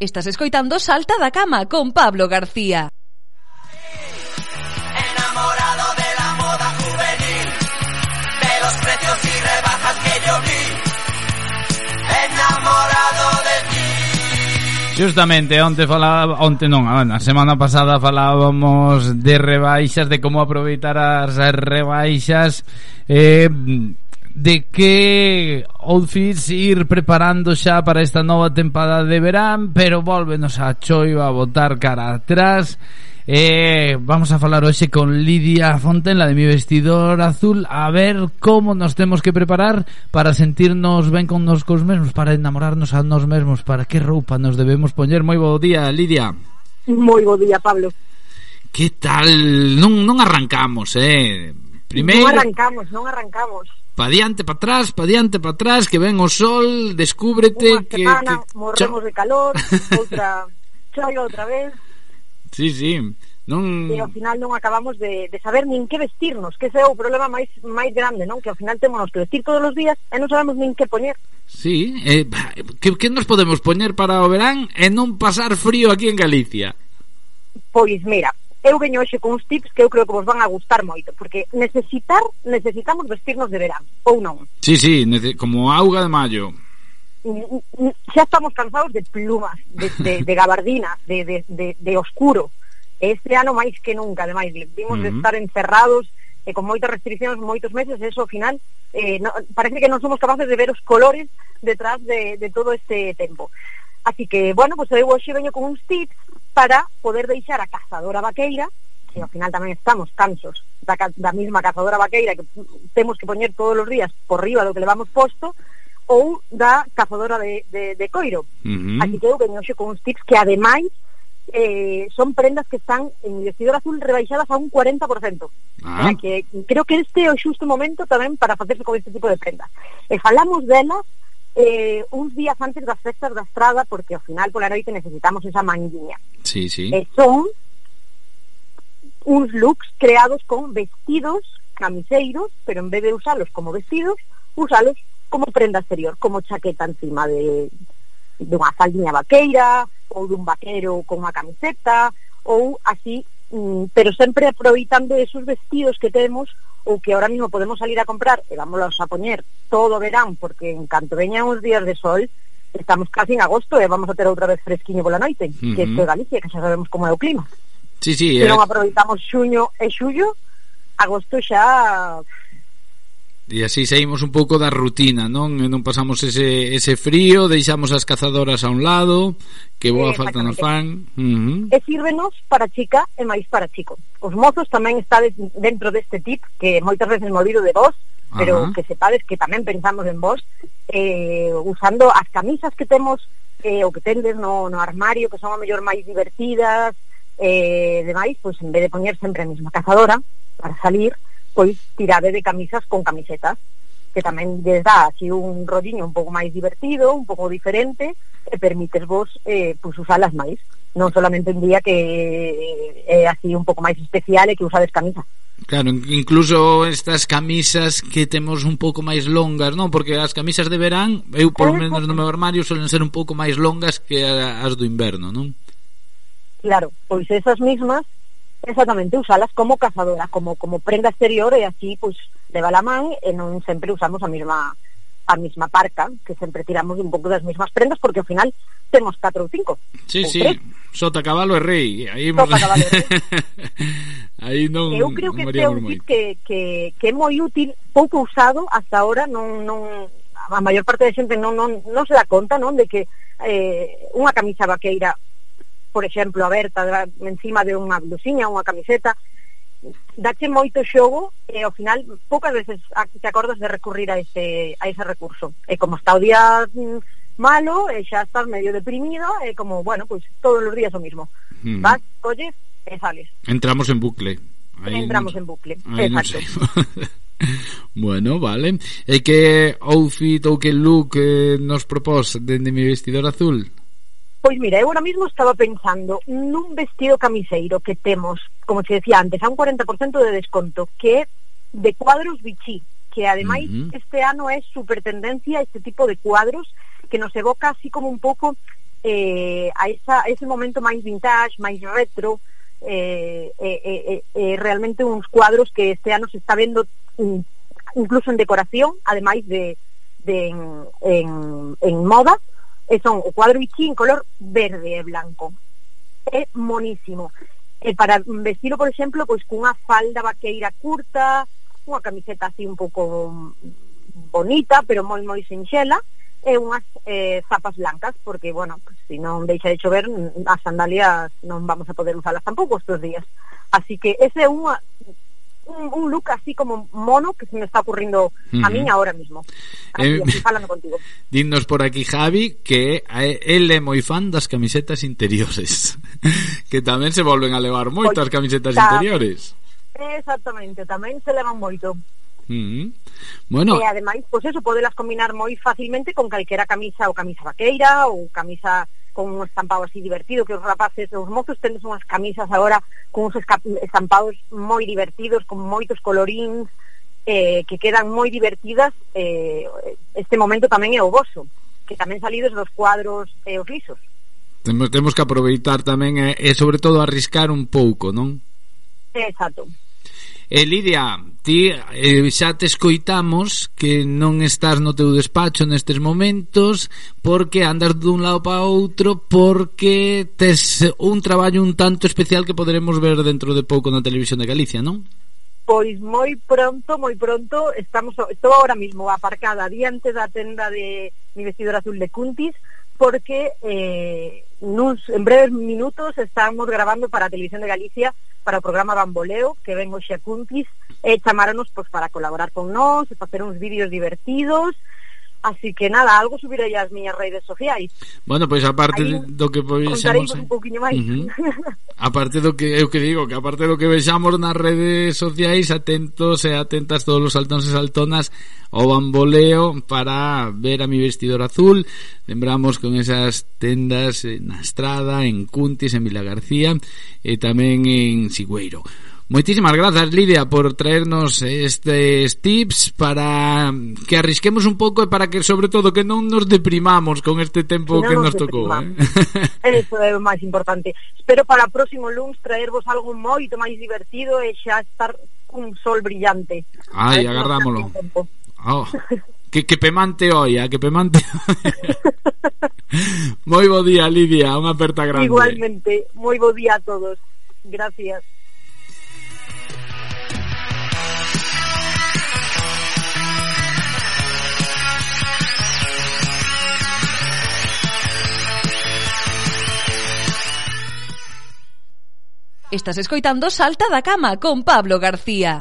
Estás escoitando Salta da Cama con Pablo García. Enamorado de la moda juvenil, de los precios y rebajas que yo vi. Enamorado de ti. Justamente, onte falaba, onte non, a semana pasada falábamos de rebaixas, de como aproveitar as rebaixas. Eh, de que outfits ir preparando xa para esta nova tempada de verán, pero volvenos a choiva a botar cara atrás. Eh, vamos a falar hoxe con Lidia Fonten, la de mi vestidor azul, a ver como nos temos que preparar para sentirnos ben con nos cos mesmos, para enamorarnos a nos mesmos, para que roupa nos debemos poñer. Moi bo día, Lidia. Moi bo día, Pablo. Que tal? Non, non arrancamos, eh? Primeiro... Non arrancamos, non arrancamos pa diante, pa atrás, pa diante, pa atrás, que ven o sol, descúbrete Unha que, semana, que... morremos de calor, outra choio outra vez. Sí, sí. Non... E ao final non acabamos de, de saber nin que vestirnos, que ese é o problema máis máis grande, non? Que ao final temos que vestir todos os días e non sabemos nin que poñer. Sí, eh, que, que nos podemos poñer para o verán e non pasar frío aquí en Galicia? Pois mira, eu veño hoxe con uns tips que eu creo que vos van a gustar moito, porque necesitar, necesitamos vestirnos de verán, ou non? Sí, sí, como auga de maio. Xa estamos cansados de plumas, de, de, de gabardinas, de, de, de, de oscuro. Este ano máis que nunca, ademais, vimos uh -huh. de estar encerrados e con moitas restriccións moitos meses, eso ao final eh, no, parece que non somos capaces de ver os colores detrás de, de todo este tempo. Así que, bueno, pues eu hoxe veño con uns tips para poder deixar a cazadora vaqueira que ao final tamén estamos cansos da, da mesma cazadora vaqueira que temos que poñer todos os días por riba do que levamos posto ou da cazadora de, de, de coiro. Uh -huh. Así que eu veño con uns tips que ademais eh, son prendas que están en vestidor azul rebaixadas a un 40%. Ah. O sea ah. que creo que este é o xusto momento tamén para facerse con este tipo de prendas. E falamos delas eh, uns días antes das festas da estrada porque ao final pola noite necesitamos esa manguiña. Sí, sí. E son uns looks creados con vestidos camiseiros, pero en vez de usalos como vestidos, usalos como prenda exterior, como chaqueta encima de dunha faldiña vaqueira ou dun vaquero con unha camiseta ou así Mm, pero sempre aproveitando esos vestidos que temos ou que ahora mismo podemos salir a comprar e vámonos a poñer todo o verán porque en canto veñan os días de sol estamos casi en agosto e vamos a ter outra vez fresquiño pola noite uh -huh. que isto é Galicia, que xa sabemos como é o clima sí, sí, se eh. non aproveitamos xuño e xullo agosto xa E así saímos un pouco da rutina, non? E non pasamos ese, ese frío, deixamos as cazadoras a un lado, que boa eh, falta nos fan. Uh -huh. E sírvenos para chica e máis para chico. Os mozos tamén está dentro deste tip, que moitas veces me olvido de vos, pero Ajá. que sepades que tamén pensamos en vos, eh, usando as camisas que temos, eh, o que tendes no, no armario, que son a mellor máis divertidas, eh, demais, pois en vez de poñer sempre a mesma cazadora para salir, pois tirade de camisas con camisetas que tamén lles dá así un rolliño un pouco máis divertido, un pouco diferente e permites vos eh, pois usalas máis non solamente un día que eh, é así un pouco máis especial e que usades camisa Claro, incluso estas camisas que temos un pouco máis longas, non? Porque as camisas de verán, eu polo menos no meu armario suelen ser un pouco máis longas que as do inverno, non? Claro, pois esas mismas Exactamente, usalas como cazadora, como como prenda exterior e así pois leva la man e non sempre usamos a mesma a mesma parca, que sempre tiramos un pouco das mesmas prendas porque ao final temos 4 ou 5. Sí, ou sí, tres. sota cabalo e rei, aí sota, cabalo e rei. aí non Eu creo que este é un tip que, que, que é moi útil, pouco usado hasta ahora, non non a maior parte da xente non non non se dá conta, non, de que eh unha camisa vaqueira por exemplo, aberta encima de unha blusiña, unha camiseta, dache moito xogo e ao final poucas veces te acordas de recurrir a ese, a ese recurso. E como está o día mm, malo e xa estás medio deprimido e como, bueno, pois pues, todos os días o mismo. Mm. Vas, colles e sales. Entramos en bucle. Aí Entramos no... en bucle, Ahí exacto. No bueno, vale. E que outfit ou que look eh, nos propós dende mi vestidor azul? Pois mira, eu ahora mismo estaba pensando nun vestido camiseiro que temos, como te decía antes, a un 40% de desconto, que é de cuadros bichí, que ademais uh -huh. este ano é super tendencia este tipo de cuadros que nos evoca así como un pouco eh, a, esa, a ese momento máis vintage, máis retro, eh, eh, eh, eh, realmente uns cuadros que este ano se está vendo incluso en decoración, ademais de, de en, en, en moda, e son o cuadro Ichi en color verde e blanco. É monísimo. E para vestilo, por exemplo, pois cunha falda vaqueira curta unha camiseta así un pouco bonita, pero moi moi sinxela e unhas eh, zapas blancas porque, bueno, pues, se si non deixa de chover as sandalias non vamos a poder usalas tampouco estes días. Así que ese é unha un, un look así como mono que se me está ocurriendo uh -huh. a mí ahora mismo. Así, eh, así falando contigo. Dinnos por aquí, Javi, que eh, él é moi fan das camisetas interiores, que tamén se volven a levar moito as camisetas ta... interiores. Exactamente, tamén se levan moito. Mm. Bueno, eh, e ademais, pois pues eso podelas combinar moi facilmente con calquera camisa ou camisa vaqueira ou camisa con un estampado así divertido, que os rapaces, os mozos tenes unhas camisas agora con uns estampados moi divertidos, con moitos colorins, eh, que quedan moi divertidas, eh, este momento tamén é o vosso, que tamén salidos dos cuadros e eh, os lisos. Temos, temos que aproveitar tamén e, eh, e sobre todo arriscar un pouco, non? Exacto. E Lidia, ti eh, xa te escoitamos que non estás no teu despacho nestes momentos porque andas dun lado para outro porque tes un traballo un tanto especial que poderemos ver dentro de pouco na televisión de Galicia, non? Pois moi pronto, moi pronto estamos estou agora mismo aparcada diante da tenda de mi vestidor azul de Cuntis porque eh, nuns, en breves minutos estamos grabando para a Televisión de Galicia para o programa Bamboleo que ven hoxe a Cuntis e chamaronos pois, para colaborar con nós e facer uns vídeos divertidos Así que nada, algo subirei as miñas redes sociais. Bueno, pois pues, aparte Aí, do que vexamos un poquinho máis. Uh -huh. Aparte do que eu que digo, que aparte do que vexamos nas redes sociais, atentos e atentas todos os saltóns e saltonas ao bamboleo para ver a mi vestidor azul. Lembramos con esas tendas na estrada, en Cuntis, en Vila García eh, e tamén en Sigüeiro. Moitísimas grazas, Lidia, por traernos eh, estes tips para que arrisquemos un pouco e para que, sobre todo, que non nos deprimamos con este tempo que, que nos, nos tocou. Eh? Eso é o máis importante. Espero para o próximo lunes traervos algo moito máis divertido e xa estar cun sol brillante. Ai, agarrámolo. Oh, que, que pemante oia, eh, que pemante Moi bo día, Lidia, unha aperta grande. Igualmente, moi bo día a todos. Gracias. Estás escoitando Salta da Cama con Pablo García.